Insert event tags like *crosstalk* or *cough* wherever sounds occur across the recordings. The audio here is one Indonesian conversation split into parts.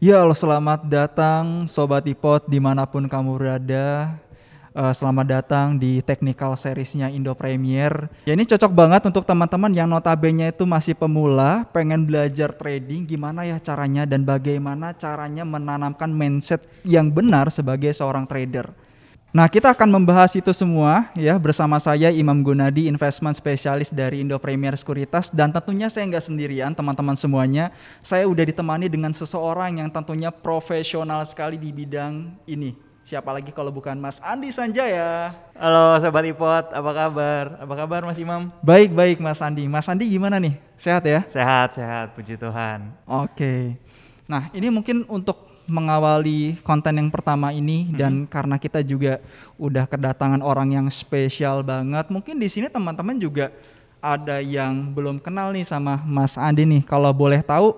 Ya, halo, selamat datang Sobat Ipot di mana pun kamu berada. Uh, selamat datang di technical seriesnya Indo Premier. Ya ini cocok banget untuk teman-teman yang notabene itu masih pemula, pengen belajar trading, gimana ya caranya dan bagaimana caranya menanamkan mindset yang benar sebagai seorang trader. Nah, kita akan membahas itu semua ya bersama saya Imam Gunadi, investment specialist dari Indo Premier Sekuritas dan tentunya saya nggak sendirian teman-teman semuanya. Saya udah ditemani dengan seseorang yang tentunya profesional sekali di bidang ini. Siapa lagi kalau bukan Mas Andi Sanjaya. Halo Sobat Ipot, apa kabar? Apa kabar Mas Imam? Baik, baik Mas Andi. Mas Andi gimana nih? Sehat ya? Sehat, sehat, puji Tuhan. Oke. Nah, ini mungkin untuk mengawali konten yang pertama ini hmm. dan karena kita juga udah kedatangan orang yang spesial banget. Mungkin di sini teman-teman juga ada yang belum kenal nih sama Mas Andi nih. Kalau boleh tahu,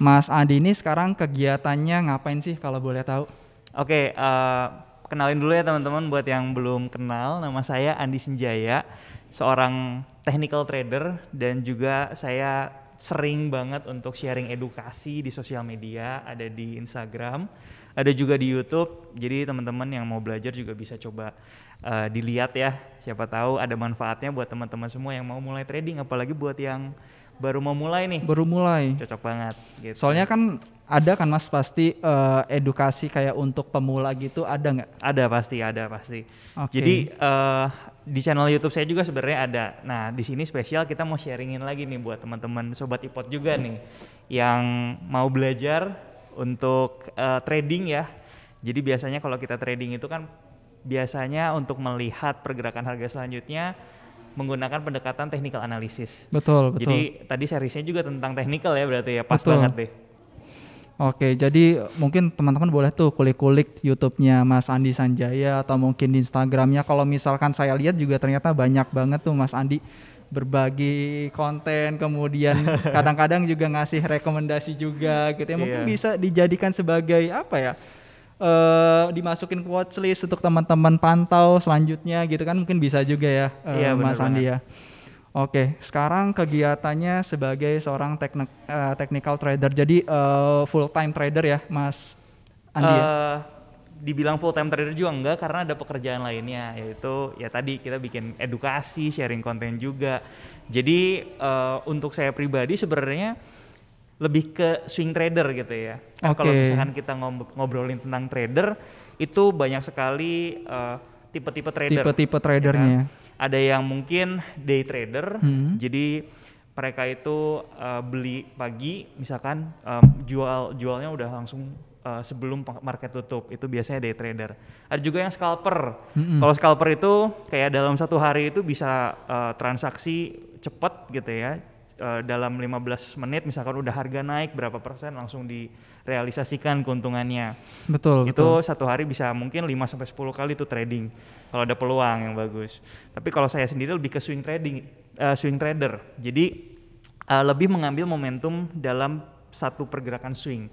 Mas Andi ini sekarang kegiatannya ngapain sih kalau boleh tahu? Oke, uh, kenalin dulu ya teman-teman buat yang belum kenal. Nama saya Andi Senjaya, seorang technical trader dan juga saya sering banget untuk sharing edukasi di sosial media, ada di Instagram, ada juga di YouTube. Jadi teman-teman yang mau belajar juga bisa coba uh, dilihat ya. Siapa tahu ada manfaatnya buat teman-teman semua yang mau mulai trading, apalagi buat yang baru mau mulai nih. Baru mulai. Cocok banget. Gitu. Soalnya kan ada kan mas pasti uh, edukasi kayak untuk pemula gitu ada nggak? Ada pasti, ada pasti. Okay. Jadi uh, di channel YouTube saya juga sebenarnya ada. Nah, di sini spesial kita mau sharingin lagi nih buat teman-teman sobat ipot juga nih yang mau belajar untuk uh, trading ya. Jadi biasanya kalau kita trading itu kan biasanya untuk melihat pergerakan harga selanjutnya menggunakan pendekatan technical analysis. Betul, betul. Jadi tadi seriesnya juga tentang technical ya berarti ya pas betul. banget deh. Oke, jadi mungkin teman-teman boleh tuh kulik-kulik YouTube-nya Mas Andi Sanjaya atau mungkin di Instagramnya. Kalau misalkan saya lihat juga ternyata banyak banget tuh Mas Andi berbagi konten, kemudian *laughs* kadang-kadang juga ngasih rekomendasi juga gitu ya. Mungkin yeah. bisa dijadikan sebagai apa ya? Uh, dimasukin ke watchlist untuk teman-teman pantau selanjutnya gitu kan mungkin bisa juga ya uh, iya, Mas Andi ya. Oke, sekarang kegiatannya sebagai seorang teknik, uh, technical trader. Jadi uh, eh, full time trader ya, Mas Andi. Uh, ya? Eh, dibilang full time trader juga enggak karena ada pekerjaan lainnya yaitu ya tadi kita bikin edukasi, sharing konten juga. Jadi uh, untuk saya pribadi sebenarnya lebih ke swing trader gitu ya. Nah, okay. Kalau misalkan kita ngobrolin tentang trader itu banyak sekali tipe-tipe uh, trader. Tipe-tipe tradernya. Ya kan? Ada yang mungkin day trader hmm. jadi mereka itu uh, beli pagi misalkan um, jual jualnya udah langsung uh, sebelum market tutup itu biasanya day trader ada juga yang scalper hmm. kalau scalper itu kayak dalam satu hari itu bisa uh, transaksi cepat gitu ya uh, dalam 15 menit misalkan udah harga naik berapa persen langsung direalisasikan keuntungannya. Betul, Itu betul. satu hari bisa mungkin 5 sampai 10 kali itu trading kalau ada peluang yang bagus. Tapi kalau saya sendiri lebih ke swing trading, uh, swing trader. Jadi uh, lebih mengambil momentum dalam satu pergerakan swing.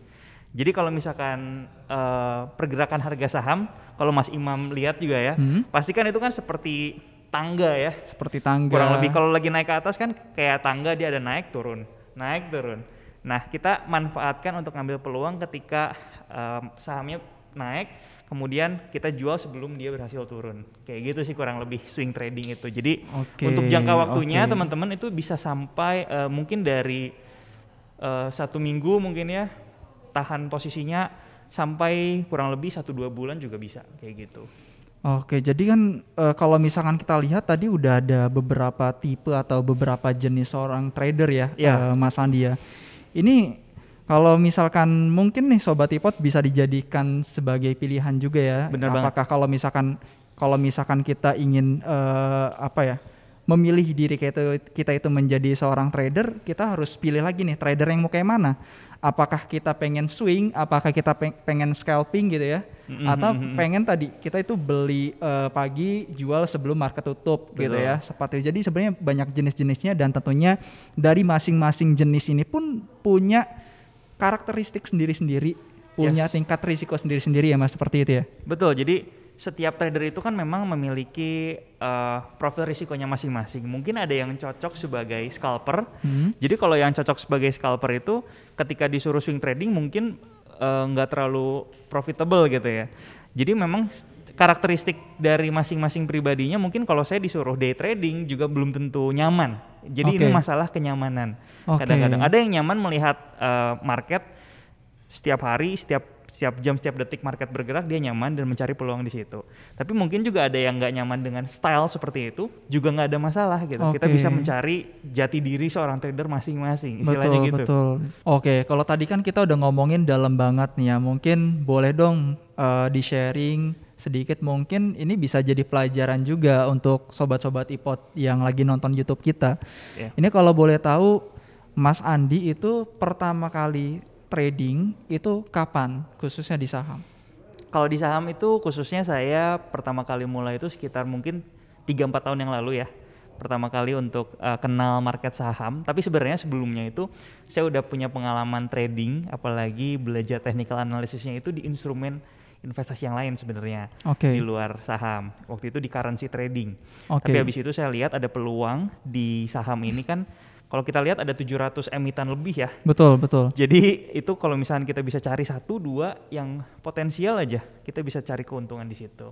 Jadi kalau misalkan uh, pergerakan harga saham, kalau Mas Imam lihat juga ya, hmm. pastikan itu kan seperti tangga ya. Seperti tangga. Kurang lebih kalau lagi naik ke atas kan kayak tangga dia ada naik turun, naik turun. Nah kita manfaatkan untuk ngambil peluang ketika um, sahamnya naik, kemudian kita jual sebelum dia berhasil turun. Kayak gitu sih kurang lebih swing trading itu. Jadi okay, untuk jangka waktunya teman teman-teman itu bisa sampai uh, mungkin dari uh, satu minggu mungkin ya tahan posisinya sampai kurang lebih satu dua bulan juga bisa kayak gitu. Oke, jadi kan e, kalau misalkan kita lihat tadi udah ada beberapa tipe atau beberapa jenis orang trader ya, yeah. Iya. e, Mas Andi ya. Ini kalau misalkan mungkin nih sobat ipot bisa dijadikan sebagai pilihan juga ya. Bener Apakah kalau misalkan kalau misalkan kita ingin e, apa ya? Memilih diri kita itu, kita itu menjadi seorang trader, kita harus pilih lagi nih trader yang mau kayak mana. Apakah kita pengen swing, apakah kita pengen scalping gitu ya, mm-hmm. atau pengen tadi kita itu beli uh, pagi, jual sebelum market tutup Betul. gitu ya, seperti jadi sebenarnya banyak jenis-jenisnya dan tentunya dari masing-masing jenis ini pun punya karakteristik sendiri-sendiri, punya yes. tingkat risiko sendiri-sendiri ya mas, seperti itu ya. Betul, jadi setiap trader itu kan memang memiliki uh, profil risikonya masing-masing. Mungkin ada yang cocok sebagai scalper. Hmm. Jadi kalau yang cocok sebagai scalper itu ketika disuruh swing trading mungkin eh, nggak terlalu profitable gitu ya. Jadi memang karakteristik dari masing-masing pribadinya mungkin kalau saya disuruh day trading juga belum tentu nyaman. Jadi ini Oke. masalah kenyamanan. Kadang-kadang ada yang nyaman melihat eh, market setiap hari, setiap setiap jam, setiap detik market bergerak dia nyaman dan mencari peluang di situ. Tapi mungkin juga ada yang nggak nyaman dengan style seperti itu, juga nggak ada masalah gitu. Kita Oke. bisa mencari jati diri seorang trader masing-masing, istilahnya betul, gitu. betul. Oke, kalau tadi kan kita udah ngomongin dalam banget nih ya, mungkin boleh dong eh, di-sharing sedikit mungkin ini bisa jadi pelajaran juga untuk sobat-sobat ipot yang lagi nonton YouTube kita. Ya. Ini kalau boleh tahu Mas Andi itu pertama kali trading itu kapan khususnya di saham? Kalau di saham itu khususnya saya pertama kali mulai itu sekitar mungkin 3-4 tahun yang lalu ya. Pertama kali untuk uh, kenal market saham. Tapi sebenarnya sebelumnya itu saya udah punya pengalaman trading, apalagi belajar technical analysisnya itu di instrumen investasi yang lain sebenarnya Oke. di luar saham. Waktu itu di currency trading. Oke. Tapi habis itu saya lihat ada peluang di saham ini kan kalau kita lihat ada 700 emiten lebih ya. Betul, betul. Jadi itu kalau misalnya kita bisa cari satu dua yang potensial aja, kita bisa cari keuntungan di situ.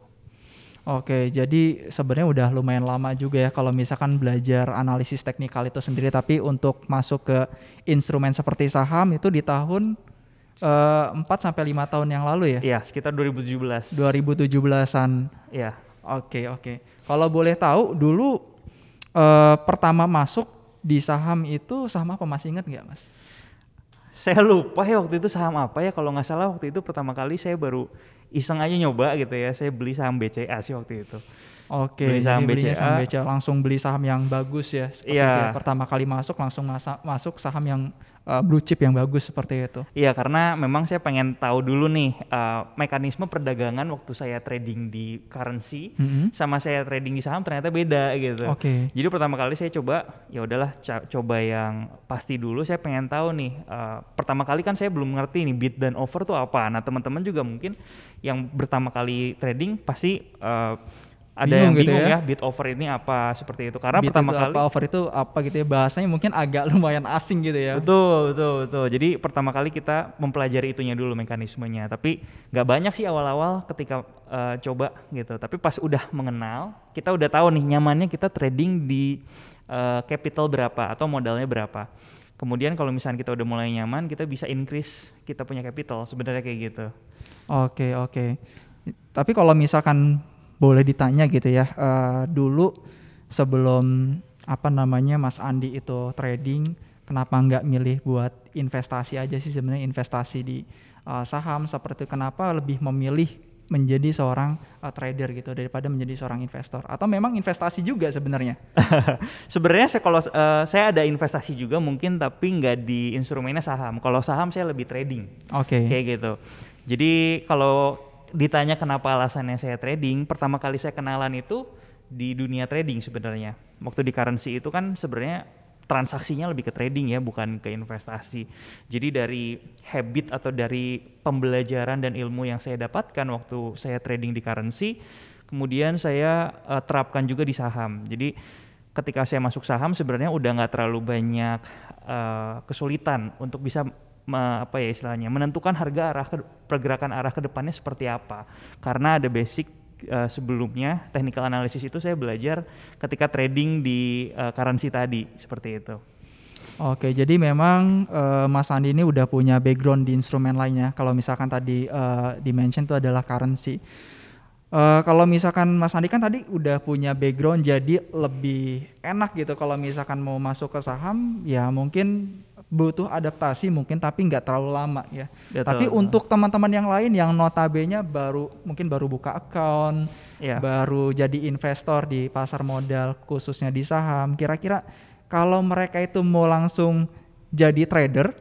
Oke, jadi sebenarnya udah lumayan lama juga ya kalau misalkan belajar analisis teknikal itu sendiri, tapi untuk masuk ke instrumen seperti saham itu di tahun eh, 4 sampai 5 tahun yang lalu ya. Iya, sekitar 2017. 2017-an. Iya. Oke, oke. Kalau boleh tahu dulu eh, pertama masuk di saham itu saham apa masih ingat nggak, Mas? Saya lupa ya waktu itu saham apa ya kalau nggak salah waktu itu pertama kali saya baru iseng aja nyoba gitu ya. Saya beli saham BCA sih waktu itu. Oke, Beli saham belinya saham BCA. BCA langsung beli saham yang bagus ya. Seperti Iya. ya. Pertama kali masuk langsung masa- masuk saham yang eh, blue chip yang bagus seperti itu. Iya, karena memang saya pengen tahu dulu nih eh, mekanisme perdagangan waktu saya trading di currency Mhm. sama saya trading di saham ternyata beda gitu. Oke. Jadi pertama kali saya coba ya udahlah coba yang pasti dulu saya pengen tahu nih eh, pertama kali kan saya belum ngerti nih bid dan over tuh apa. Nah, teman-teman juga mungkin yang pertama kali trading pasti eh, ada Bingung yang gitu bingung ya. ya. bid over ini apa seperti itu. Karena Bid pertama itu kali apa over itu apa gitu ya bahasanya mungkin agak *laughs* lumayan asing gitu ya. Betul, betul, betul. Jadi pertama kali kita mempelajari itunya dulu mekanismenya. Tapi nggak banyak sih awal-awal ketika eh, coba gitu. Tapi pas udah mengenal, kita udah tahu nih nyamannya kita trading di eh, capital berapa atau modalnya berapa. Kemudian kalau misalnya kita udah mulai nyaman, kita bisa increase kita punya capital. Sebenarnya kayak gitu. Oke oke. Tapi kalau misalkan boleh ditanya gitu ya, eh, dulu sebelum apa namanya Mas Andi itu trading, kenapa nggak milih buat investasi aja sih sebenarnya investasi di eh, saham seperti kenapa lebih memilih menjadi seorang eh, trader gitu daripada menjadi seorang investor atau memang investasi juga sebenarnya? *laughs* Sebenarnya saya kalau eh, saya ada investasi juga mungkin tapi nggak di instrumennya saham. Kalau saham saya lebih trading. Oke. Kayak gitu. Jadi kalau ditanya kenapa alasannya saya trading, pertama kali saya kenalan itu di dunia trading sebenarnya. Waktu di currency itu kan sebenarnya transaksinya lebih ke trading ya, bukan ke investasi. Jadi dari habit atau dari pembelajaran dan ilmu yang saya dapatkan waktu saya trading di currency, kemudian saya eh, terapkan juga di saham. Jadi ketika saya masuk saham sebenarnya udah nggak terlalu banyak eh, kesulitan untuk bisa apa ya istilahnya menentukan harga arah ke, pergerakan arah ke depannya seperti apa karena ada basic eh, sebelumnya technical analysis itu saya belajar ketika trading di eh, currency tadi seperti itu Oke, jadi memang eh, Mas Andi ini udah punya background di instrumen lainnya. Kalau misalkan tadi eh, dimention itu adalah currency. Eh, kalau misalkan Mas Andi kan tadi udah punya background jadi lebih enak gitu. Kalau misalkan mau masuk ke saham, ya mungkin butuh adaptasi mungkin tapi nggak terlalu lama ya. Betul. Tapi untuk teman-teman yang lain yang notabene baru mungkin baru buka account, Iya. baru jadi investor di pasar modal khususnya di saham, kira-kira kalau mereka itu mau langsung jadi trader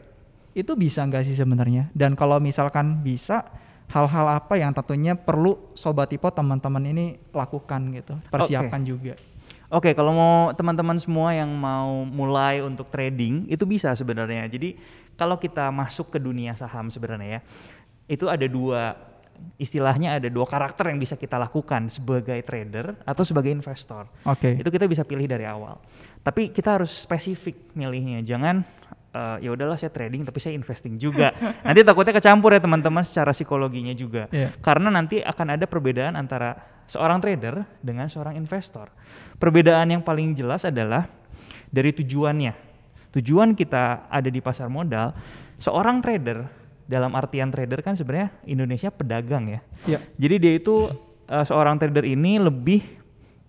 itu bisa nggak sih sebenarnya? Dan kalau misalkan bisa, hal-hal apa yang tentunya perlu sobat Tipo teman-teman ini lakukan gitu, persiapkan juga. Oke, kalau mau teman-teman semua yang mau mulai untuk trading itu bisa sebenarnya. Jadi kalau kita masuk ke dunia saham sebenarnya ya, itu ada dua istilahnya ada dua karakter yang bisa kita lakukan sebagai trader atau sebagai investor. Oke. Itu kita bisa pilih dari awal. Tapi kita harus spesifik milihnya. Jangan eh, ya udahlah saya trading tapi saya investing juga. *laughs* nanti takutnya kecampur ya teman-teman secara psikologinya juga. Iya. Karena nanti akan ada perbedaan antara seorang trader dengan seorang investor. Perbedaan yang paling jelas adalah dari tujuannya. Tujuan kita ada di pasar modal, seorang trader dalam artian trader kan sebenarnya Indonesia pedagang ya. Iya. Jadi dia itu eh, seorang trader ini lebih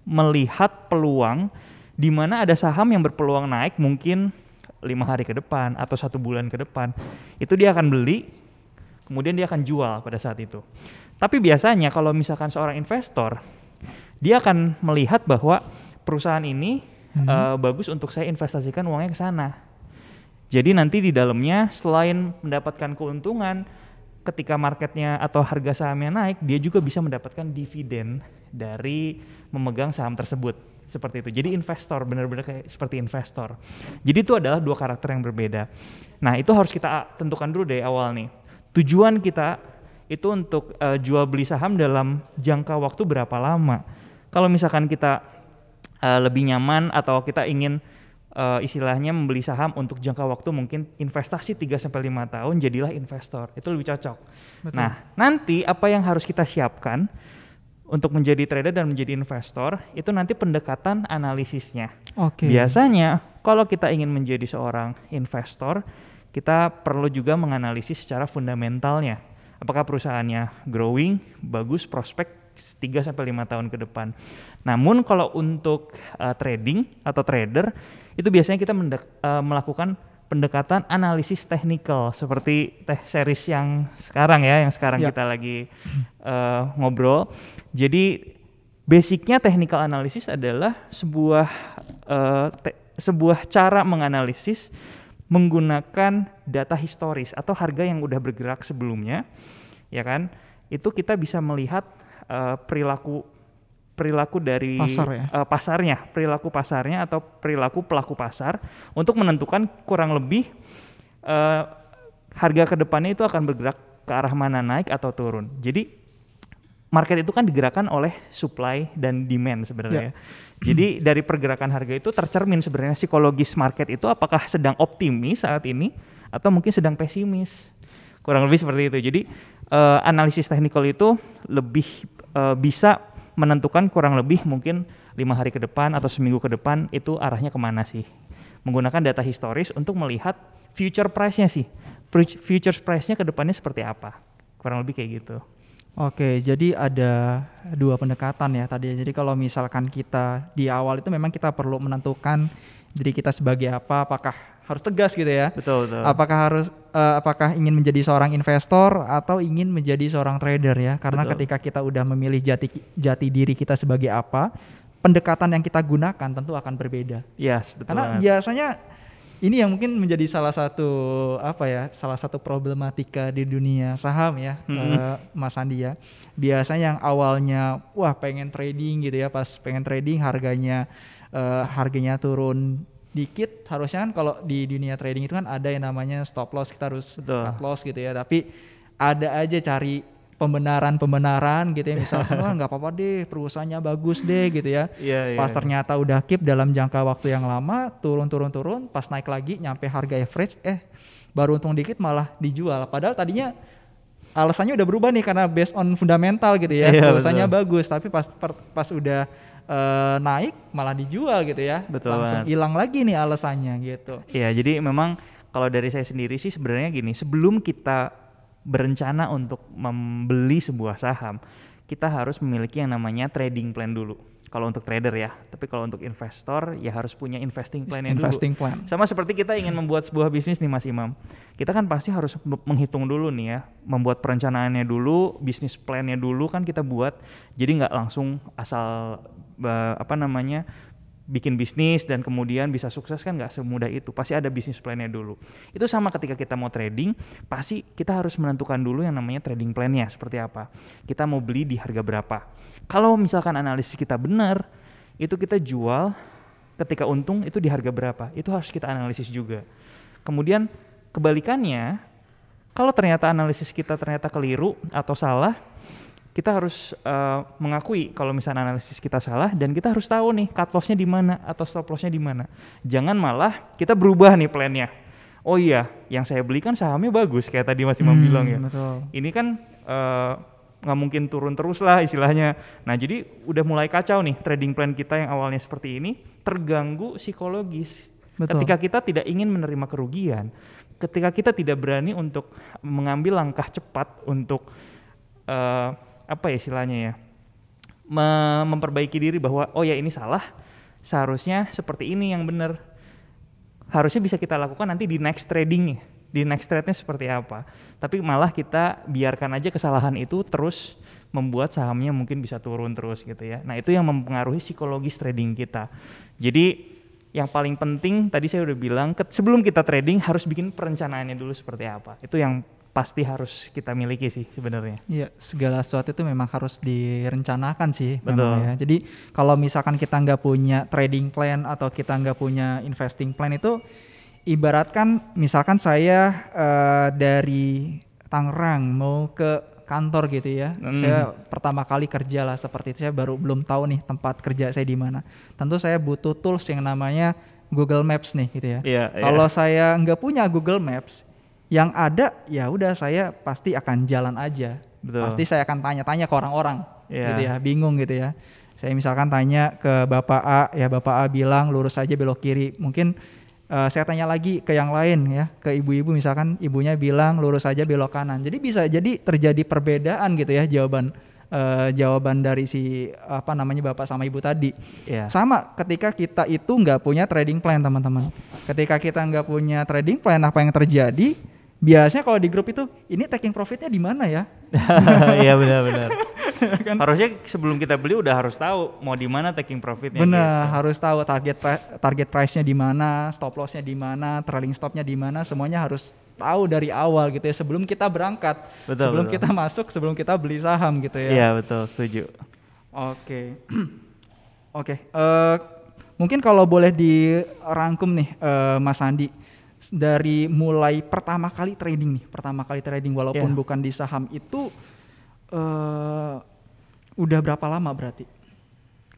melihat peluang di mana ada saham yang berpeluang naik mungkin lima hari ke depan atau satu bulan ke depan. Itu dia akan beli, kemudian dia akan jual pada saat itu. Tapi biasanya kalau misalkan seorang investor, dia akan melihat bahwa perusahaan ini Mhm. eh, bagus untuk saya investasikan uangnya ke sana. Jadi nanti di dalamnya selain mendapatkan keuntungan ketika marketnya atau harga sahamnya naik, dia juga bisa mendapatkan dividen dari memegang saham tersebut. Seperti itu. Jadi investor benar-benar kayak seperti investor. Jadi itu adalah dua karakter yang berbeda. Nah, itu harus kita tentukan dulu dari awal nih. Tujuan kita itu untuk eh, jual beli saham dalam jangka waktu berapa lama. Kalau misalkan kita eh, lebih nyaman atau kita ingin eh, istilahnya membeli saham untuk jangka waktu mungkin investasi 3 sampai 5 tahun jadilah investor. Itu lebih cocok. Betul. Nah, nanti apa yang harus kita siapkan untuk menjadi trader dan menjadi investor itu nanti pendekatan analisisnya. Oke. Biasanya kalau kita ingin menjadi seorang investor, kita perlu juga menganalisis secara fundamentalnya. Apakah perusahaannya growing, bagus, prospek 3 sampai 5 tahun ke depan. Namun kalau untuk uh, trading atau trader itu biasanya kita mendek- uh, melakukan pendekatan analisis teknikal seperti teh series yang sekarang ya, yang sekarang Ya. kita lagi uh, ngobrol. Jadi basicnya technical analysis adalah sebuah uh, te- sebuah cara menganalisis menggunakan data historis atau harga yang udah bergerak sebelumnya, ya kan? Itu kita bisa melihat uh, perilaku perilaku dari Pasar ya? uh, pasarnya, perilaku pasarnya atau perilaku pelaku pasar untuk menentukan kurang lebih uh, harga ke depannya itu akan bergerak ke arah mana naik atau turun. Jadi market itu kan digerakkan oleh supply dan demand sebenarnya. ya. Jadi dari pergerakan harga itu tercermin sebenarnya psikologis market itu apakah sedang optimis saat ini atau mungkin sedang pesimis. Kurang lebih seperti itu. Jadi eh, analisis teknikal itu lebih eh, bisa menentukan kurang lebih mungkin lima hari ke depan atau seminggu ke depan itu arahnya ke mana sih. Menggunakan data historis untuk melihat future price-nya sih. Future price-nya ke depannya seperti apa. Kurang lebih kayak gitu. Oke, jadi ada dua pendekatan ya tadi. Jadi kalau misalkan kita di awal itu memang kita perlu menentukan diri kita sebagai apa, apakah harus tegas gitu ya? Betul, betul. Apakah harus eh, apakah ingin menjadi seorang investor atau ingin menjadi seorang trader ya? Karena Betul. ketika kita udah memilih jati jati diri kita sebagai apa, pendekatan yang kita gunakan tentu akan berbeda. Yes, betul Karena banget. biasanya ini yang mungkin menjadi salah satu apa ya, salah satu problematika di dunia saham ya, Mm-mm. eh, Mas Andi ya. Biasanya yang awalnya wah pengen trading gitu ya, pas pengen trading harganya eh, harganya turun dikit, harusnya kan kalau di dunia trading itu kan ada yang namanya stop loss, kita harus Betul. cut loss gitu ya. Tapi ada aja cari pembenaran-pembenaran gitu ya, misalkan wah nggak apa-apa deh, perusahaannya bagus deh gitu ya. Iya, iya. Pas ternyata udah keep dalam jangka waktu yang lama, turun-turun-turun, pas naik lagi nyampe harga average, eh baru untung dikit malah dijual. Padahal tadinya alasannya udah berubah nih karena based on fundamental gitu ya, Iya, perusahaannya betul. bagus, tapi pas per- pas udah eh, naik malah dijual gitu ya, Betul langsung hilang lagi nih alasannya gitu. Iya, jadi memang kalau dari saya sendiri sih sebenarnya gini, sebelum kita berencana untuk membeli sebuah saham, kita harus memiliki yang namanya trading plan dulu. Kalau untuk trader ya, tapi kalau untuk investor ya harus punya investing plan-nya dulu. Investing plan. Sama seperti kita ingin membuat sebuah bisnis nih Mas Imam. Kita kan pasti harus me- menghitung dulu nih ya, membuat perencanaannya dulu, bisnis plan-nya dulu kan kita buat. Jadi nggak langsung asal apa namanya bikin bisnis dan kemudian bisa sukses kan nggak semudah itu. Pasti ada bisnis plan-nya dulu. Itu sama ketika kita mau trading, pasti kita harus menentukan dulu yang namanya trading plan-nya seperti apa. Kita mau beli di harga berapa. Kalau misalkan analisis kita benar, itu kita jual ketika untung itu di harga berapa. Itu harus kita analisis juga. Kemudian kebalikannya, kalau ternyata analisis kita ternyata keliru atau salah, kita harus eh, mengakui kalau misalnya analisis kita salah dan kita harus tahu nih cut loss-nya di mana atau stop loss-nya di mana. Jangan malah kita berubah nih plannya. oh iya yang saya beli kan sahamnya bagus kayak tadi Mas Imam Hmm, bilang ya Betul. ini kan eh, nggak mungkin turun terus lah istilahnya. Nah jadi udah mulai kacau nih trading plan kita yang awalnya seperti ini terganggu psikologis. Betul. Ketika kita tidak ingin menerima kerugian, ketika kita tidak berani untuk mengambil langkah cepat untuk eh, apa ya istilahnya ya, me- memperbaiki diri bahwa oh ya ini salah, seharusnya seperti ini yang benar. Harusnya bisa kita lakukan nanti di next trading di next trade-nya seperti apa. Tapi malah kita biarkan aja kesalahan itu terus membuat sahamnya mungkin bisa turun terus gitu ya. Nah itu yang mempengaruhi psikologis trading kita. Jadi yang paling penting tadi saya udah bilang sebelum kita trading harus bikin perencanaannya dulu seperti apa. Itu yang pasti harus kita miliki sih sebenarnya. Iya, segala sesuatu itu memang harus direncanakan sih. Betul. memang ya. Jadi kalau misalkan kita nggak punya trading plan atau kita nggak punya investing plan itu, ibaratkan misalkan saya eh, dari Tangerang mau ke kantor gitu ya, Hmm. saya pertama kali kerja lah seperti itu, saya baru belum tahu nih tempat kerja saya di mana. Tentu saya butuh tools yang namanya Google Maps nih gitu ya. Iya, iya. Kalau saya nggak punya Google Maps, yang ada ya udah saya pasti akan jalan aja. Betul. Pasti saya akan tanya-tanya ke orang-orang, Iya. gitu ya, bingung gitu ya. Saya misalkan tanya ke Bapak A, ya Bapak A bilang lurus aja belok kiri. Mungkin eh, saya tanya lagi ke yang lain ya, ke ibu-ibu misalkan ibunya bilang lurus aja belok kanan. Jadi bisa jadi terjadi perbedaan gitu ya jawaban eh, jawaban dari si apa namanya Bapak sama Ibu tadi. Iya. Sama ketika kita itu nggak punya trading plan teman-teman. Ketika kita nggak punya trading plan apa yang terjadi? Biasanya kalau di grup itu ini taking profitnya di mana ya? *laughs* Iya benar-benar. *laughs* Harusnya sebelum kita beli udah harus tahu mau di mana taking profitnya. Benar, gitu. harus tahu target target price-nya di mana, stop loss-nya di mana, trailing stop-nya di mana, semuanya harus tahu dari awal gitu ya sebelum kita berangkat, Betul, sebelum betul. kita masuk, sebelum kita beli saham gitu ya. Iya betul, setuju. Oke. *clears throat* Oke, eh, mungkin kalau boleh dirangkum nih eh, Mas Andi dari mulai pertama kali trading nih, pertama kali trading walaupun Iya. bukan di saham itu eh udah berapa lama berarti?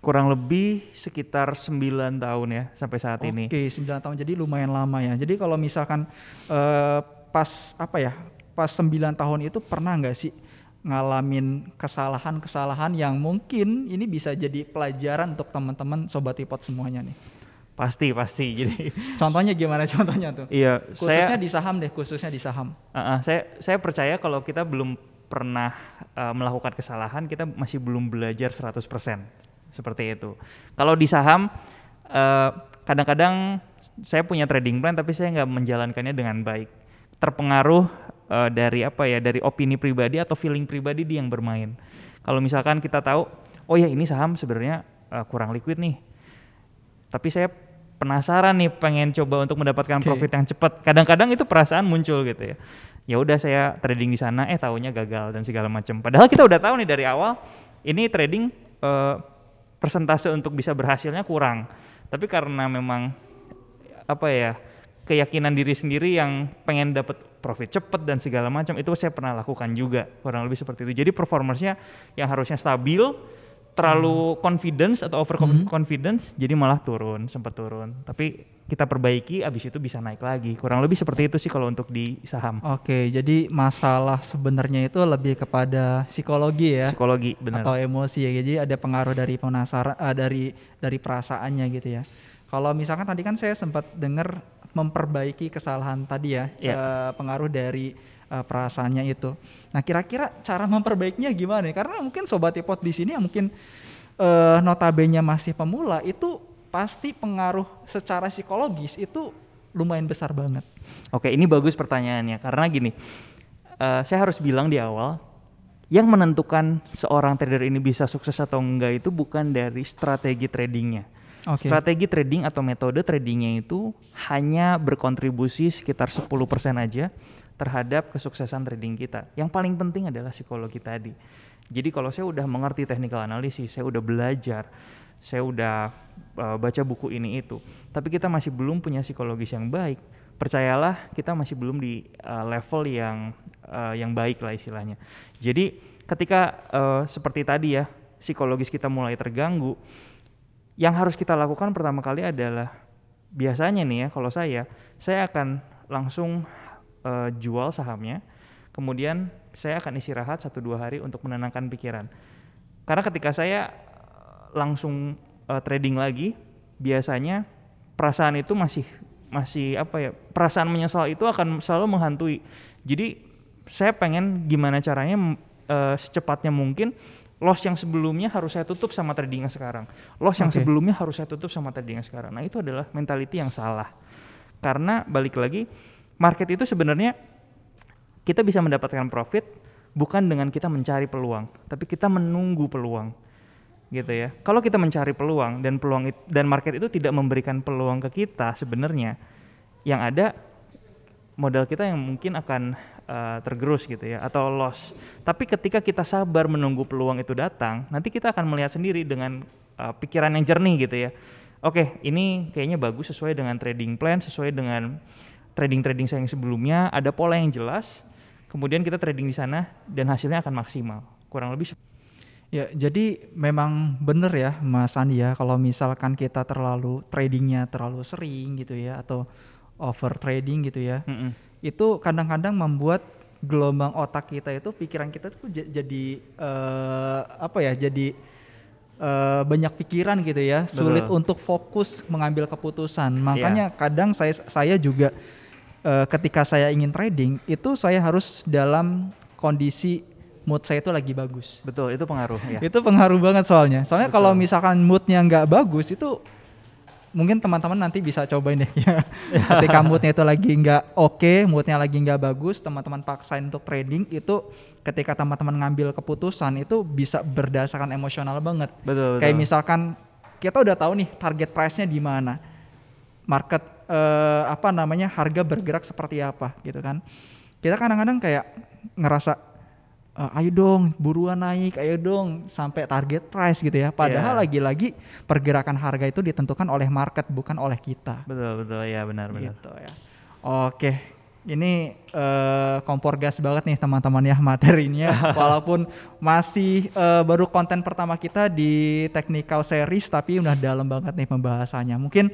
Kurang lebih sekitar 9 tahun ya sampai saat ini. Oke, 9 tahun jadi lumayan lama ya. Jadi kalau misalkan eh, pas apa ya? Pas 9 tahun itu pernah nggak sih ngalamin kesalahan-kesalahan yang mungkin ini bisa jadi pelajaran untuk teman-teman sobat ipot semuanya nih. Pasti pasti. *laughs* Jadi Contohnya gimana *laughs* contohnya tuh? iya Khususnya saya di saham deh, khususnya di saham. uh, uh, saya saya percaya kalau kita belum pernah uh, melakukan kesalahan kita masih belum belajar 100% seperti itu. Kalau di saham uh, kadang-kadang saya punya trading plan tapi saya nggak menjalankannya dengan baik. Terpengaruh uh, dari apa ya dari opini pribadi atau feeling pribadi di yang bermain. Kalau misalkan kita tahu oh ya ini saham sebenarnya uh, kurang liquid nih. Tapi saya penasaran nih pengen coba untuk mendapatkan Oke. profit yang cepat. Kadang-kadang itu perasaan muncul gitu ya. Ya udah saya trading di sana eh taunya gagal dan segala macam. Padahal kita udah tahu nih dari awal ini trading eh, persentase untuk bisa berhasilnya kurang. Tapi karena memang apa ya keyakinan diri sendiri yang pengen dapat profit cepet dan segala macam itu saya pernah lakukan juga kurang lebih seperti itu. Jadi performance-nya yang harusnya stabil terlalu confidence atau over confidence jadi malah turun sempat turun. Tapi kita perbaiki abis itu bisa naik lagi. Kurang lebih seperti itu sih kalau untuk di saham. Oke, jadi masalah sebenarnya itu lebih kepada psikologi ya Psikologi benar. atau emosi ya. Jadi ada pengaruh dari penasaran eh, dari dari perasaannya gitu ya. Kalau misalkan tadi kan saya sempat dengar memperbaiki kesalahan tadi ya, Iya. eh, pengaruh dari eh, perasaannya itu. Nah, kira-kira cara memperbaikinya gimana? nih? Karena mungkin sobat ipot di sini yang mungkin eh, notabene masih pemula itu pasti pengaruh secara psikologis itu lumayan besar banget. Oke, ini bagus pertanyaannya karena gini, eh, saya harus bilang di awal, yang menentukan seorang trader ini bisa sukses atau enggak itu bukan dari strategi tradingnya. Oke. Strategi trading atau metode tradingnya itu hanya berkontribusi sekitar 10% aja terhadap kesuksesan trading kita. Yang paling penting adalah psikologi tadi. Jadi kalau saya udah mengerti technical analysis, saya udah belajar, saya udah uh, baca buku ini itu, tapi kita masih belum punya psikologis yang baik. Percayalah, kita masih belum di uh, level yang uh, yang baik lah istilahnya. Jadi ketika uh, seperti tadi ya, psikologis kita mulai terganggu, yang harus kita lakukan pertama kali adalah biasanya nih ya kalau saya saya akan langsung uh, jual sahamnya, kemudian saya akan istirahat satu dua hari untuk menenangkan pikiran. Karena ketika saya langsung uh, trading lagi, biasanya perasaan itu masih masih apa ya perasaan menyesal itu akan selalu menghantui. Jadi saya pengen gimana caranya uh, secepatnya mungkin loss yang sebelumnya harus saya tutup sama trading sekarang. Loss yang sebelumnya harus saya tutup sama trading sekarang. Nah, itu adalah mentality yang salah. Karena balik lagi market itu sebenarnya kita bisa mendapatkan profit bukan dengan kita mencari peluang, tapi kita menunggu peluang. Gitu ya. Kalau kita mencari peluang dan peluang itu, dan market itu tidak memberikan peluang ke kita sebenarnya yang ada modal kita yang mungkin akan uh, tergerus gitu ya atau loss. Tapi ketika kita sabar menunggu peluang itu datang, nanti kita akan melihat sendiri dengan uh, pikiran yang jernih gitu ya. Oke, ini kayaknya bagus sesuai dengan trading plan, sesuai dengan trading-trading saya yang sebelumnya, ada pola yang jelas. Kemudian kita trading di sana dan hasilnya akan maksimal. Kurang lebih Ya, jadi memang benar ya Mas Andi ya kalau misalkan kita terlalu tradingnya terlalu sering gitu ya atau over trading gitu ya. Mm -mm itu kadang-kadang membuat gelombang otak kita itu pikiran kita tuh jadi uh, apa ya jadi uh, banyak pikiran gitu ya Betul. sulit untuk fokus mengambil keputusan. Makanya yeah. kadang saya saya juga uh, ketika saya ingin trading itu saya harus dalam kondisi mood saya itu lagi bagus. Betul itu pengaruh ya. Itu pengaruh banget soalnya. Soalnya kalau misalkan moodnya nggak bagus itu mungkin teman-teman nanti bisa cobain deh *laughs* ya. Ketika moodnya itu lagi nggak oke, okay, moodnya lagi nggak bagus, teman-teman paksain untuk trading itu ketika teman-teman ngambil keputusan itu bisa berdasarkan emosional banget. Betul. Kayak misalkan kita udah tahu nih target price-nya di mana, market eh, apa namanya harga bergerak seperti apa gitu kan. Kita kadang-kadang kayak ngerasa uh, ayo dong buruan naik, ayo dong sampai target price gitu ya. Padahal iya. lagi-lagi pergerakan harga itu ditentukan oleh market bukan oleh kita. Betul betul ya benar benar. Gitu ya. Oke, ini uh, kompor gas banget nih teman-teman ya materinya. *laughs* Walaupun masih uh, baru konten pertama kita di technical series tapi udah dalam banget nih pembahasannya. Mungkin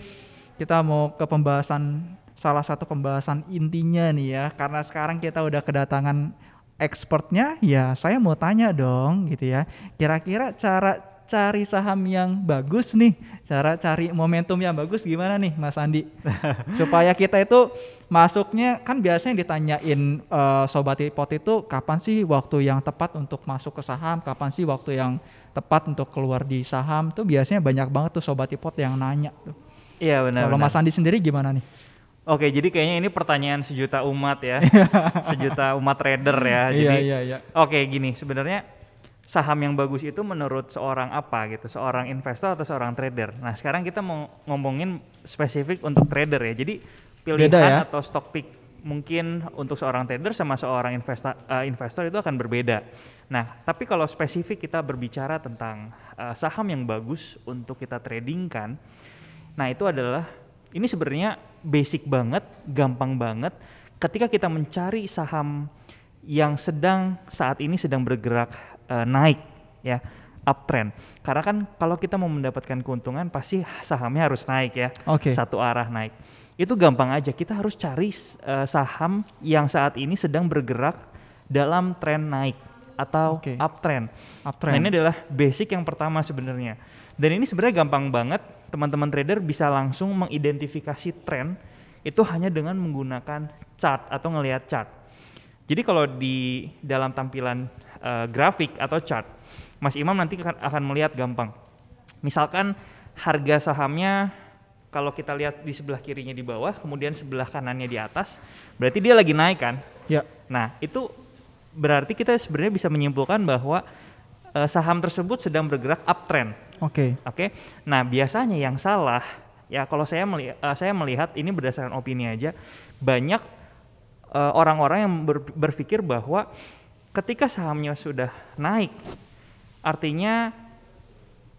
kita mau ke pembahasan salah satu pembahasan intinya nih ya karena sekarang kita udah kedatangan expertnya ya saya mau tanya dong gitu ya. Kira-kira cara cari saham yang bagus nih, cara cari momentum yang bagus gimana nih Mas Andi? *laughs* Supaya kita itu masuknya kan biasanya ditanyain uh, sobat ipot itu kapan sih waktu yang tepat untuk masuk ke saham, kapan sih waktu yang tepat untuk keluar di saham tuh biasanya banyak banget tuh sobat ipot yang nanya tuh. Iya benar. Kalau Mas Andi sendiri gimana nih? Oke, jadi kayaknya ini pertanyaan sejuta umat ya, *laughs* sejuta umat trader ya. Iya, jadi, iya, iya. Oke, gini sebenarnya saham yang bagus itu menurut seorang apa gitu, seorang investor atau seorang trader. Nah, sekarang kita mau ngomongin spesifik untuk trader ya. Jadi pilihan Beda ya? atau stock pick mungkin untuk seorang trader sama seorang investor uh, investor itu akan berbeda. Nah, tapi kalau spesifik kita berbicara tentang uh, saham yang bagus untuk kita tradingkan, nah itu adalah ini sebenarnya basic banget, gampang banget. Ketika kita mencari saham yang sedang saat ini sedang bergerak uh, naik, ya uptrend. Karena kan kalau kita mau mendapatkan keuntungan pasti sahamnya harus naik ya, okay. satu arah naik. Itu gampang aja. Kita harus cari uh, saham yang saat ini sedang bergerak dalam tren naik atau okay. uptrend. uptrend. Nah ini adalah basic yang pertama sebenarnya. Dan ini sebenarnya gampang banget teman-teman trader bisa langsung mengidentifikasi tren itu hanya dengan menggunakan chart atau ngelihat chart. Jadi kalau di dalam tampilan uh, grafik atau chart, Mas Imam nanti akan, akan melihat gampang. Misalkan harga sahamnya kalau kita lihat di sebelah kirinya di bawah, kemudian sebelah kanannya di atas, berarti dia lagi naik kan? Ya. Nah, itu berarti kita sebenarnya bisa menyimpulkan bahwa uh, saham tersebut sedang bergerak uptrend. Oke. Okay. Oke. Okay? Nah, biasanya yang salah ya kalau saya melihat uh, saya melihat ini berdasarkan opini aja banyak uh, orang-orang yang ber, berpikir bahwa ketika sahamnya sudah naik artinya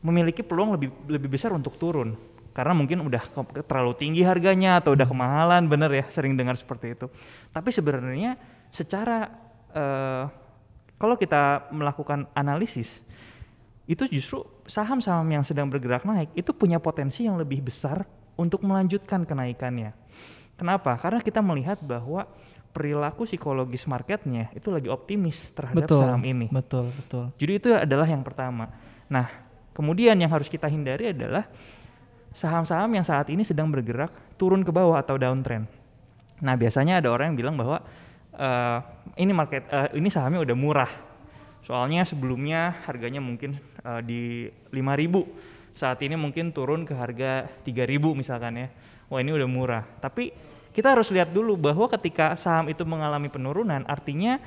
memiliki peluang lebih lebih besar untuk turun karena mungkin udah terlalu tinggi harganya atau udah hmm. kemahalan bener ya sering dengar seperti itu tapi sebenarnya secara uh, kalau kita melakukan analisis itu justru saham-saham yang sedang bergerak naik itu punya potensi yang lebih besar untuk melanjutkan kenaikannya. Kenapa? Karena kita melihat bahwa perilaku psikologis marketnya itu lagi optimis terhadap betul, saham ini. Betul, betul. Jadi itu adalah yang pertama. Nah, kemudian yang harus kita hindari adalah saham-saham yang saat ini sedang bergerak turun ke bawah atau downtrend. Nah, biasanya ada orang yang bilang bahwa uh, ini market uh, ini sahamnya udah murah. Soalnya sebelumnya harganya mungkin uh, di 5000. Saat ini mungkin turun ke harga 3000 misalkan ya. Wah, ini udah murah. Tapi kita harus lihat dulu bahwa ketika saham itu mengalami penurunan, artinya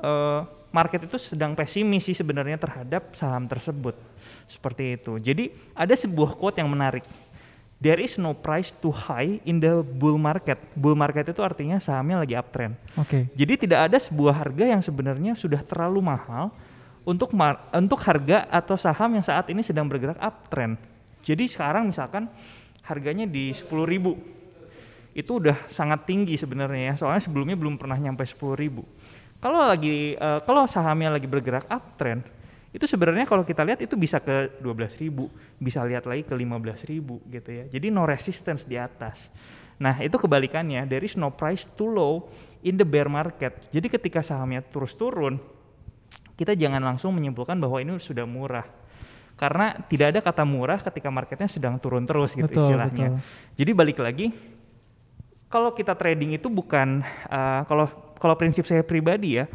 uh, market itu sedang pesimis sih sebenarnya terhadap saham tersebut. Seperti itu. Jadi ada sebuah quote yang menarik. There is no price too high in the bull market. Bull market itu artinya sahamnya lagi uptrend. Oke. Okay. Jadi tidak ada sebuah harga yang sebenarnya sudah terlalu mahal untuk untuk harga atau saham yang saat ini sedang bergerak uptrend. Jadi sekarang misalkan harganya di 10.000 itu udah sangat tinggi sebenarnya ya soalnya sebelumnya belum pernah nyampe 10.000 kalau lagi uh, kalau sahamnya lagi bergerak uptrend itu sebenarnya kalau kita lihat itu bisa ke 12.000 bisa lihat lagi ke 15.000 gitu ya. Jadi no resistance di atas. Nah itu kebalikannya. There is no price too low in the bear market. Jadi ketika sahamnya terus turun kita jangan langsung menyimpulkan bahwa ini sudah murah. Karena tidak ada kata murah ketika marketnya sedang turun terus gitu betul, istilahnya. Betul. Jadi balik lagi kalau kita trading itu bukan uh, kalau kalau prinsip saya pribadi ya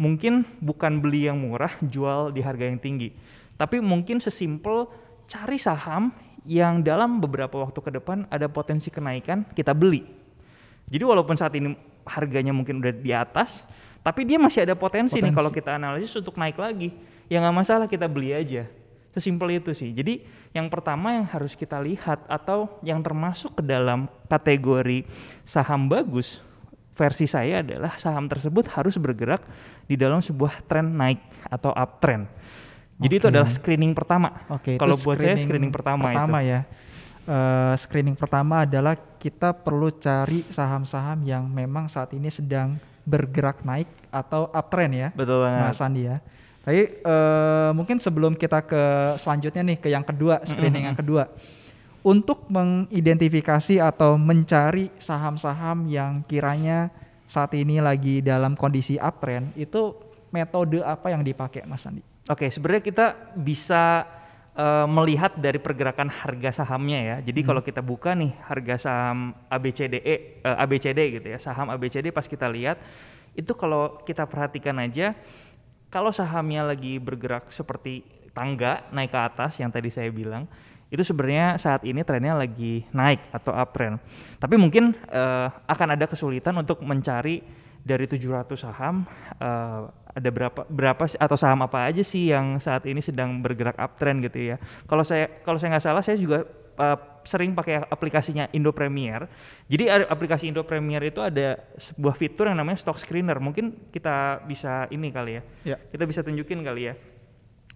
mungkin bukan beli yang murah jual di harga yang tinggi tapi mungkin sesimpel cari saham yang dalam beberapa waktu ke depan ada potensi kenaikan kita beli jadi walaupun saat ini harganya mungkin udah di atas tapi dia masih ada potensi, potensi. nih kalau kita analisis untuk naik lagi ya nggak masalah kita beli aja Sesimpel itu sih. Jadi yang pertama yang harus kita lihat atau yang termasuk ke dalam kategori saham bagus versi saya adalah saham tersebut harus bergerak di dalam sebuah tren naik atau uptrend. Jadi okay. itu adalah screening pertama. Oke. Okay, Kalau buat saya screening pertama, pertama itu. ya. Uh, screening pertama adalah kita perlu cari saham-saham yang memang saat ini sedang bergerak naik atau uptrend ya. Betul banget. Mas Andi ya. Tapi uh, mungkin sebelum kita ke selanjutnya nih ke yang kedua, screening mm -hmm. yang kedua. Untuk mengidentifikasi atau mencari saham-saham yang kiranya saat ini lagi dalam kondisi uptrend, itu metode apa yang dipakai Mas Andi? Oke, okay, sebenarnya kita bisa uh, melihat dari pergerakan harga sahamnya ya. Jadi hmm. kalau kita buka nih harga saham ABCDE uh, eh, ABCD gitu ya, saham ABCD pas kita lihat itu kalau kita perhatikan aja kalau sahamnya lagi bergerak seperti tangga naik ke atas yang tadi saya bilang, itu sebenarnya saat ini trennya lagi naik atau uptrend. Tapi mungkin uh, akan ada kesulitan untuk mencari dari 700 saham uh, ada berapa berapa atau saham apa aja sih yang saat ini sedang bergerak uptrend gitu ya. Kalau saya kalau saya nggak salah saya juga uh, sering pakai aplikasinya Indo Premier. Jadi aplikasi Indo Premier itu ada sebuah fitur yang namanya stock screener. Mungkin kita bisa ini kali ya. ya. Kita bisa tunjukin kali ya.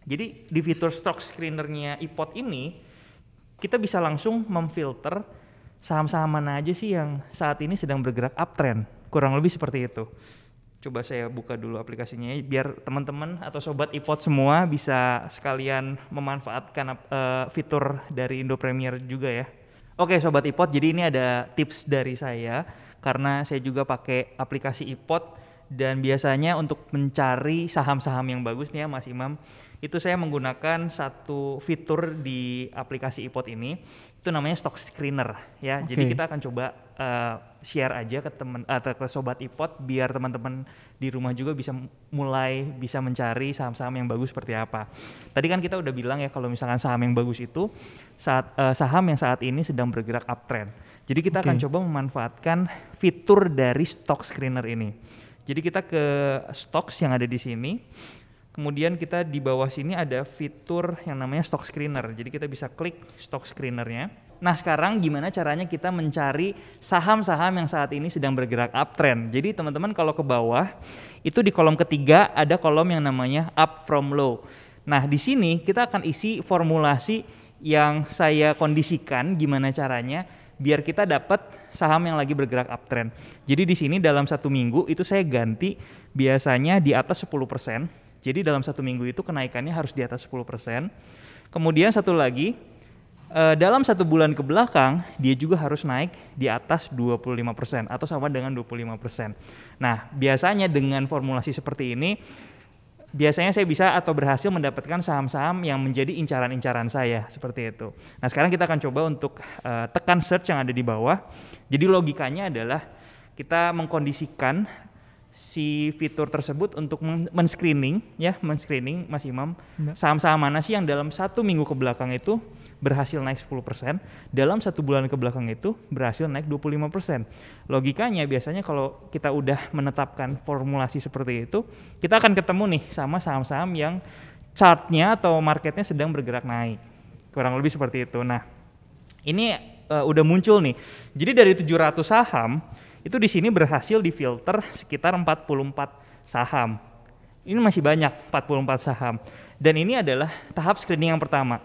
Jadi di fitur stock screenernya iPod ini kita bisa langsung memfilter saham-saham mana aja sih yang saat ini sedang bergerak uptrend. Kurang lebih seperti itu coba saya buka dulu aplikasinya biar teman-teman atau sobat iPod semua bisa sekalian memanfaatkan uh, fitur dari Indo Premier juga ya. Oke sobat iPod, jadi ini ada tips dari saya karena saya juga pakai aplikasi iPod dan biasanya untuk mencari saham-saham yang bagus nih ya Mas Imam itu saya menggunakan satu fitur di aplikasi iPod ini itu namanya stock screener ya. Okay. Jadi kita akan coba uh, share aja ke teman atau ke sobat iPod biar teman-teman di rumah juga bisa mulai bisa mencari saham-saham yang bagus seperti apa. Tadi kan kita udah bilang ya kalau misalkan saham yang bagus itu saat uh, saham yang saat ini sedang bergerak uptrend. Jadi kita okay. akan coba memanfaatkan fitur dari stock screener ini. Jadi kita ke stocks yang ada di sini Kemudian kita di bawah sini ada fitur yang namanya stock screener. Jadi kita bisa klik stock screenernya. Nah sekarang gimana caranya kita mencari saham-saham yang saat ini sedang bergerak uptrend. Jadi teman-teman kalau ke bawah itu di kolom ketiga ada kolom yang namanya up from low. Nah di sini kita akan isi formulasi yang saya kondisikan gimana caranya biar kita dapat saham yang lagi bergerak uptrend. Jadi di sini dalam satu minggu itu saya ganti biasanya di atas 10%. Jadi dalam satu minggu itu kenaikannya harus di atas 10%. Kemudian satu lagi, eh, dalam satu bulan ke belakang dia juga harus naik di atas 25% atau sama dengan 25%. Nah, biasanya dengan formulasi seperti ini biasanya saya bisa atau berhasil mendapatkan saham-saham yang menjadi incaran-incaran saya seperti itu. Nah, sekarang kita akan coba untuk uh, tekan search yang ada di bawah. Jadi logikanya adalah kita mengkondisikan si fitur tersebut untuk men-screening ya, men-screening Mas Imam ya. saham-saham mana sih yang dalam satu minggu ke belakang itu berhasil naik 10%, dalam satu bulan ke belakang itu berhasil naik 25%. Logikanya biasanya kalau kita udah menetapkan formulasi seperti itu, kita akan ketemu nih sama saham-saham yang chartnya atau marketnya sedang bergerak naik. Kurang lebih seperti itu. Nah, ini uh, udah muncul nih. Jadi dari 700 saham, itu di sini berhasil difilter sekitar 44 saham. Ini masih banyak 44 saham. Dan ini adalah tahap screening yang pertama.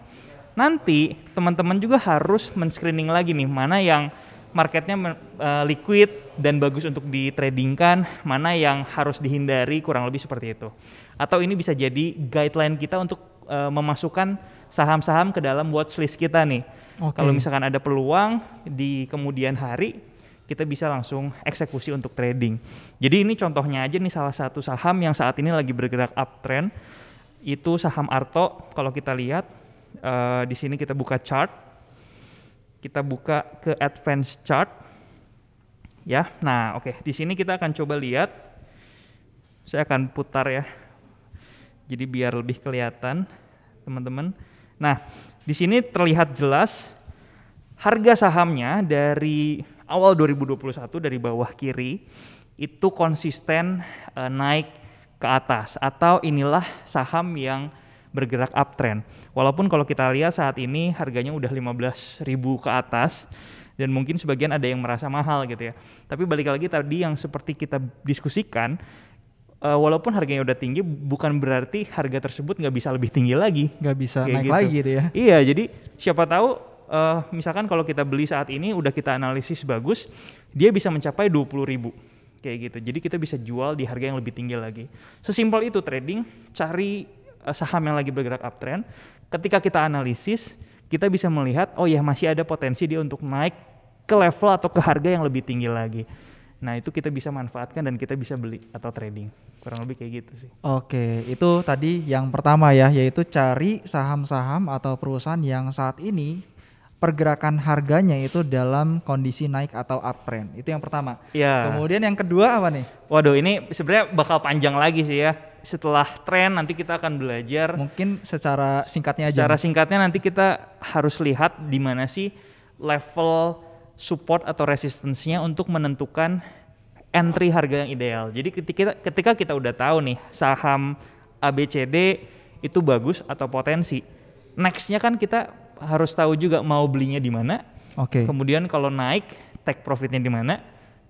Nanti teman-teman juga harus men-screening lagi nih mana yang marketnya uh, liquid dan bagus untuk ditradingkan, mana yang harus dihindari kurang lebih seperti itu. Atau ini bisa jadi guideline kita untuk uh, memasukkan saham-saham ke dalam watchlist kita nih. Okay. Kalau misalkan ada peluang di kemudian hari kita bisa langsung eksekusi untuk trading. Jadi ini contohnya aja nih salah satu saham yang saat ini lagi bergerak uptrend itu saham Arto. Kalau kita lihat uh, di sini kita buka chart, kita buka ke advance chart, ya. Nah, oke, okay. di sini kita akan coba lihat. Saya akan putar ya, jadi biar lebih kelihatan, teman-teman. Nah, di sini terlihat jelas harga sahamnya dari awal 2021 dari bawah kiri itu konsisten uh, naik ke atas atau inilah saham yang bergerak uptrend. Walaupun kalau kita lihat saat ini harganya udah 15.000 ke atas dan mungkin sebagian ada yang merasa mahal gitu ya. Tapi balik lagi tadi yang seperti kita diskusikan uh, walaupun harganya udah tinggi bukan berarti harga tersebut nggak bisa lebih tinggi lagi nggak bisa naik gitu. lagi gitu ya iya jadi siapa tahu uh, misalkan kalau kita beli saat ini udah kita analisis bagus, dia bisa mencapai 20 ribu kayak gitu. Jadi kita bisa jual di harga yang lebih tinggi lagi. Sesimpel itu trading, cari uh, saham yang lagi bergerak uptrend. Ketika kita analisis, kita bisa melihat oh ya masih ada potensi dia untuk naik ke level atau ke harga yang lebih tinggi lagi. Nah itu kita bisa manfaatkan dan kita bisa beli atau trading. Kurang lebih kayak gitu sih. Oke, itu tadi yang pertama ya, yaitu cari saham-saham atau perusahaan yang saat ini pergerakan harganya itu dalam kondisi naik atau uptrend. Itu yang pertama. Iya. Kemudian yang kedua apa nih? Waduh, ini sebenarnya bakal panjang lagi sih ya. Setelah tren nanti kita akan belajar. Mungkin secara singkatnya aja. Secara singkatnya nanti kita harus lihat di mana sih level support atau resistensinya untuk menentukan entry harga yang ideal. Jadi ketika ketika kita udah tahu nih saham ABCD itu bagus atau potensi, nextnya kan kita harus tahu juga mau belinya di mana. Oke. Okay. Kemudian kalau naik, take profitnya di mana.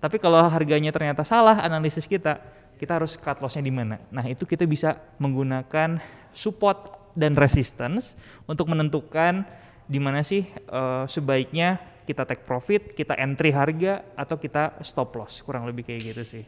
Tapi kalau harganya ternyata salah analisis kita, kita harus cut lossnya di mana. Nah itu kita bisa menggunakan support dan resistance untuk menentukan di mana sih uh, sebaiknya kita take profit, kita entry harga atau kita stop loss. Kurang lebih kayak gitu sih.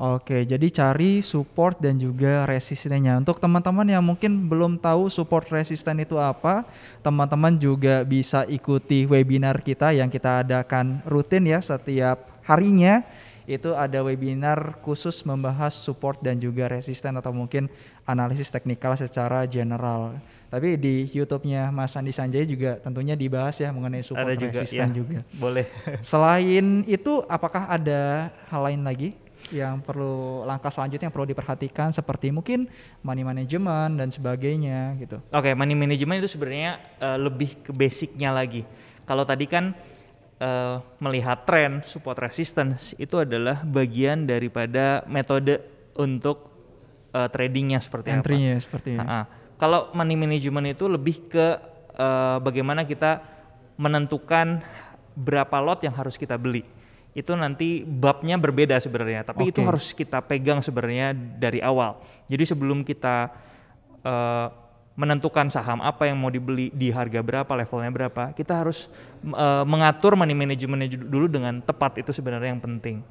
Oke, jadi cari support dan juga resistennya. Untuk teman-teman yang mungkin belum tahu support resisten itu apa, teman-teman juga bisa ikuti webinar kita yang kita adakan rutin ya setiap harinya. Itu ada webinar khusus membahas support dan juga resisten atau mungkin analisis teknikal secara general. Tapi di YouTube-nya Mas Andi Sanjay juga tentunya dibahas ya mengenai support ada juga, resisten ya, juga. Boleh. *laughs* Selain itu, apakah ada hal lain lagi? Yang perlu langkah selanjutnya yang perlu diperhatikan seperti mungkin money management dan sebagainya gitu. Oke, okay, money management itu sebenarnya uh, lebih ke basicnya lagi. Kalau tadi kan uh, melihat tren support resistance itu adalah bagian daripada metode untuk uh, tradingnya seperti Entry-nya apa. seperti uh -huh. Kalau money management itu lebih ke uh, bagaimana kita menentukan berapa lot yang harus kita beli itu nanti babnya berbeda sebenarnya, tapi okay. itu harus kita pegang sebenarnya dari awal. Jadi sebelum kita uh, menentukan saham apa yang mau dibeli di harga berapa, levelnya berapa, kita harus uh, mengatur money management dulu dengan tepat itu sebenarnya yang penting.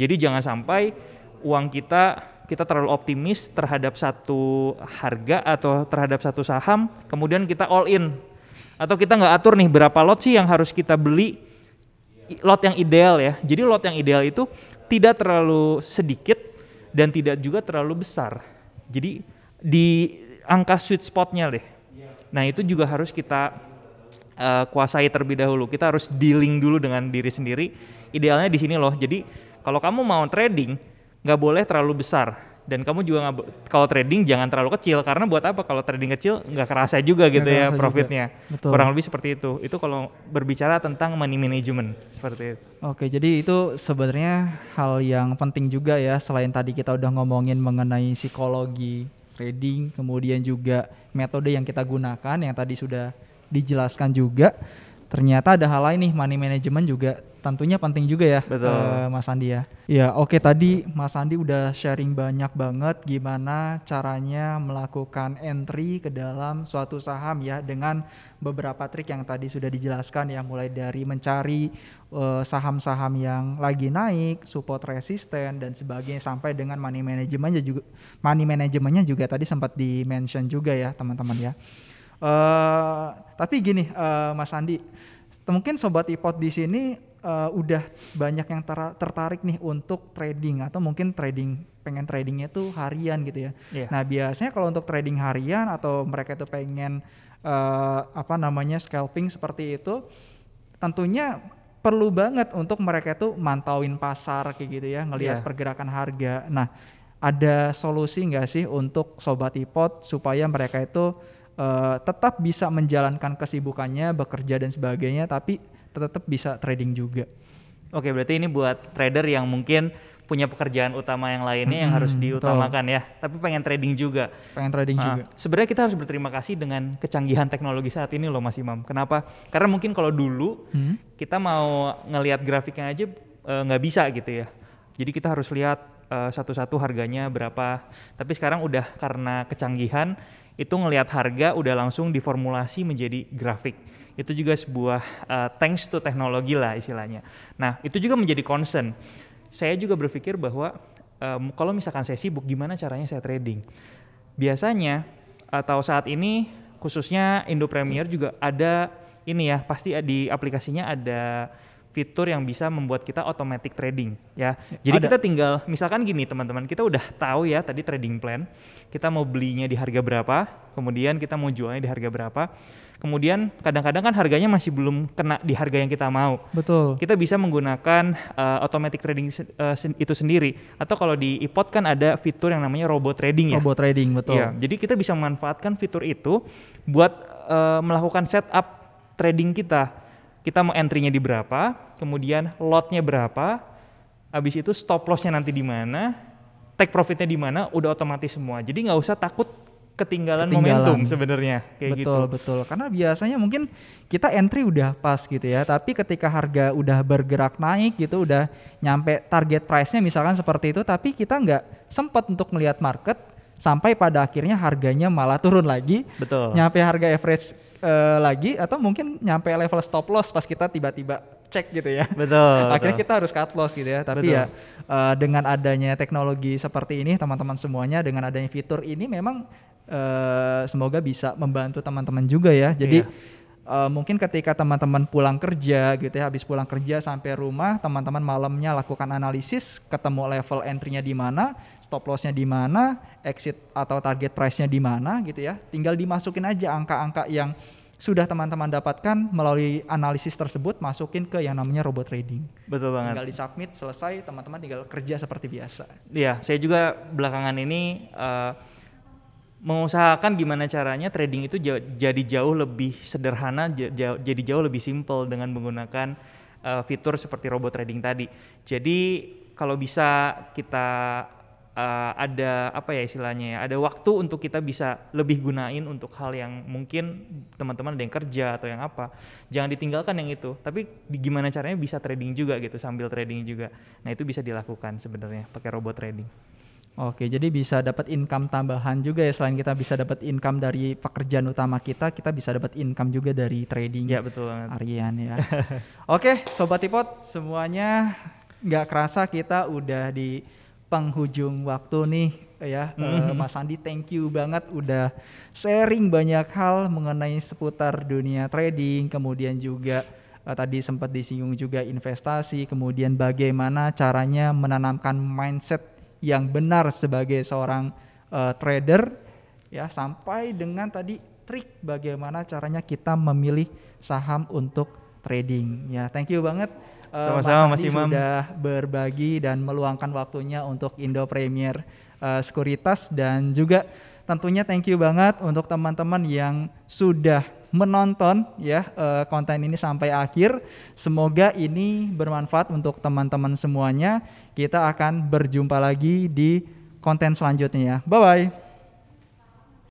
Jadi jangan sampai uang kita kita terlalu optimis terhadap satu harga atau terhadap satu saham, kemudian kita all in Atau kita nggak atur nih berapa lot sih yang harus kita beli lot yang ideal ya. Jadi lot yang ideal itu tidak terlalu sedikit dan tidak juga terlalu besar. Jadi di angka sweet spotnya deh. Nah itu juga harus kita eh, kuasai terlebih dahulu. Kita harus dealing dulu dengan diri sendiri. Idealnya di sini loh. Jadi kalau kamu mau trading nggak boleh terlalu besar. Dan kamu juga nggak kalau trading jangan terlalu kecil karena buat apa kalau trading kecil nggak kerasa juga gitu Nggak ya profitnya. Betul. Kurang lebih seperti itu. Itu kalau berbicara tentang money management seperti itu. Oke, jadi itu sebenarnya hal yang penting juga ya selain tadi kita udah ngomongin mengenai psikologi trading, kemudian juga metode yang kita gunakan yang tadi sudah dijelaskan juga. Ternyata ada hal lain nih, money management juga tentunya penting juga ya, Betul. eh, Mas Andi ya. Ya, oke tadi Mas Andi udah sharing banyak banget gimana caranya melakukan entry ke dalam suatu saham ya dengan beberapa trik yang tadi sudah dijelaskan ya mulai dari mencari eh, saham-saham yang lagi naik, support resisten dan sebagainya sampai dengan money manajemennya juga money manajemennya juga tadi sempat di mention juga ya teman-teman ya. Eh, tapi gini eh, Mas Andi, mungkin sobat ipot di sini eh, udah banyak yang ter- tertarik nih untuk trading atau mungkin trading pengen tradingnya tuh harian gitu ya. Iya. Nah biasanya kalau untuk trading harian atau mereka itu pengen eh, apa namanya scalping seperti itu, tentunya perlu banget untuk mereka itu mantauin pasar kayak gitu ya, ngelihat Iya. pergerakan harga. Nah ada solusi nggak sih untuk sobat ipot supaya mereka itu eh, tetap bisa menjalankan kesibukannya, bekerja dan sebagainya, tapi tetap bisa trading juga. Oke, berarti ini buat trader yang mungkin punya pekerjaan utama yang lainnya yang harus diutamakan ya, tapi pengen trading juga. Pengen trading Ah, juga. Sebenarnya kita harus berterima kasih dengan kecanggihan teknologi saat ini loh Mas Imam. Kenapa? Karena mungkin kalau dulu Hmm? kita mau ngelihat grafiknya aja eh, nggak bisa gitu ya. Jadi kita harus lihat eh, satu-satu harganya berapa. Tapi sekarang udah karena kecanggihan itu ngelihat harga udah langsung diformulasi menjadi grafik. Itu juga sebuah eh, thanks to teknologi lah istilahnya. Nah itu juga menjadi concern. Saya juga berpikir bahwa em, kalau misalkan saya sibuk gimana caranya saya trading. Biasanya atau saat ini khususnya Indo Premier juga ada ini ya pasti di aplikasinya ada fitur yang bisa membuat kita automatic trading ya. Jadi ada. kita tinggal misalkan gini teman-teman, kita udah tahu ya tadi trading plan, kita mau belinya di harga berapa, kemudian kita mau jualnya di harga berapa. Kemudian kadang-kadang kan harganya masih belum kena di harga yang kita mau Betul. kita bisa menggunakan uh, automatic trading uh, sen- itu sendiri atau kalau di iPod kan ada fitur yang namanya robot trading ya. Robot trading betul. Iya, jadi kita bisa memanfaatkan fitur itu buat uh, melakukan setup trading kita. Kita mau entry-nya di berapa, kemudian lotnya berapa, habis itu stop loss-nya nanti di mana, take profit-nya di mana, udah otomatis semua. Jadi nggak usah takut ketinggalan, Ketinggalan. momentum sebenarnya kayak betul gitu. betul karena biasanya mungkin kita entry udah pas gitu ya tapi ketika harga udah bergerak naik gitu udah nyampe target price-nya misalkan seperti itu tapi kita nggak sempat untuk melihat market sampai pada akhirnya harganya malah turun lagi Betul. nyampe harga average eh, lagi atau mungkin nyampe level stop loss pas kita tiba-tiba cek gitu ya Betul. *laughs* akhirnya betul. kita harus cut loss gitu ya tapi Betul. ya eh, dengan adanya teknologi seperti ini teman-teman semuanya dengan adanya fitur ini memang eh, semoga bisa membantu teman-teman juga ya jadi Iya. Eh, mungkin ketika teman-teman pulang kerja gitu ya habis pulang kerja sampai rumah teman-teman malamnya lakukan analisis ketemu level entry-nya di mana stop loss-nya di mana exit atau target price-nya di mana gitu ya tinggal dimasukin aja angka-angka yang sudah teman-teman dapatkan melalui analisis tersebut masukin ke yang namanya robot trading. Betul banget. Tinggal disubmit selesai teman-teman tinggal kerja seperti biasa. Iya, saya juga belakangan ini eh, mengusahakan gimana caranya trading itu ja- jadi jauh lebih sederhana, ja- ja- jadi jauh lebih simple dengan menggunakan eh, fitur seperti robot trading tadi. Jadi kalau bisa kita eh, ada apa ya istilahnya ya, ada waktu untuk kita bisa lebih gunain untuk hal yang mungkin teman-teman ada yang kerja atau yang apa, jangan ditinggalkan yang itu. Tapi gimana caranya bisa trading juga gitu sambil trading juga. Nah itu bisa dilakukan sebenarnya pakai robot trading. Oke, jadi bisa dapat income tambahan juga ya selain kita bisa dapat income dari pekerjaan utama kita, kita bisa dapat income juga dari trading Ya betul banget. harian ya. *laughs* Oke, sobat Tipot semuanya nggak kerasa kita udah di penghujung waktu nih ya uh, Mas Andi thank you banget udah sharing banyak hal mengenai seputar dunia trading kemudian juga uh, tadi sempat disinggung juga investasi kemudian bagaimana caranya menanamkan mindset yang benar sebagai seorang uh, trader ya sampai dengan tadi trik bagaimana caranya kita memilih saham untuk trading ya thank you banget uh, Sama-sama, Mas Andi Mas Imam. sudah berbagi dan meluangkan waktunya untuk Indo Premier uh, Sekuritas dan juga tentunya thank you banget untuk teman-teman yang sudah menonton ya uh, konten ini sampai akhir. Semoga ini bermanfaat untuk teman-teman semuanya. Kita akan berjumpa lagi di konten selanjutnya ya. Bye bye.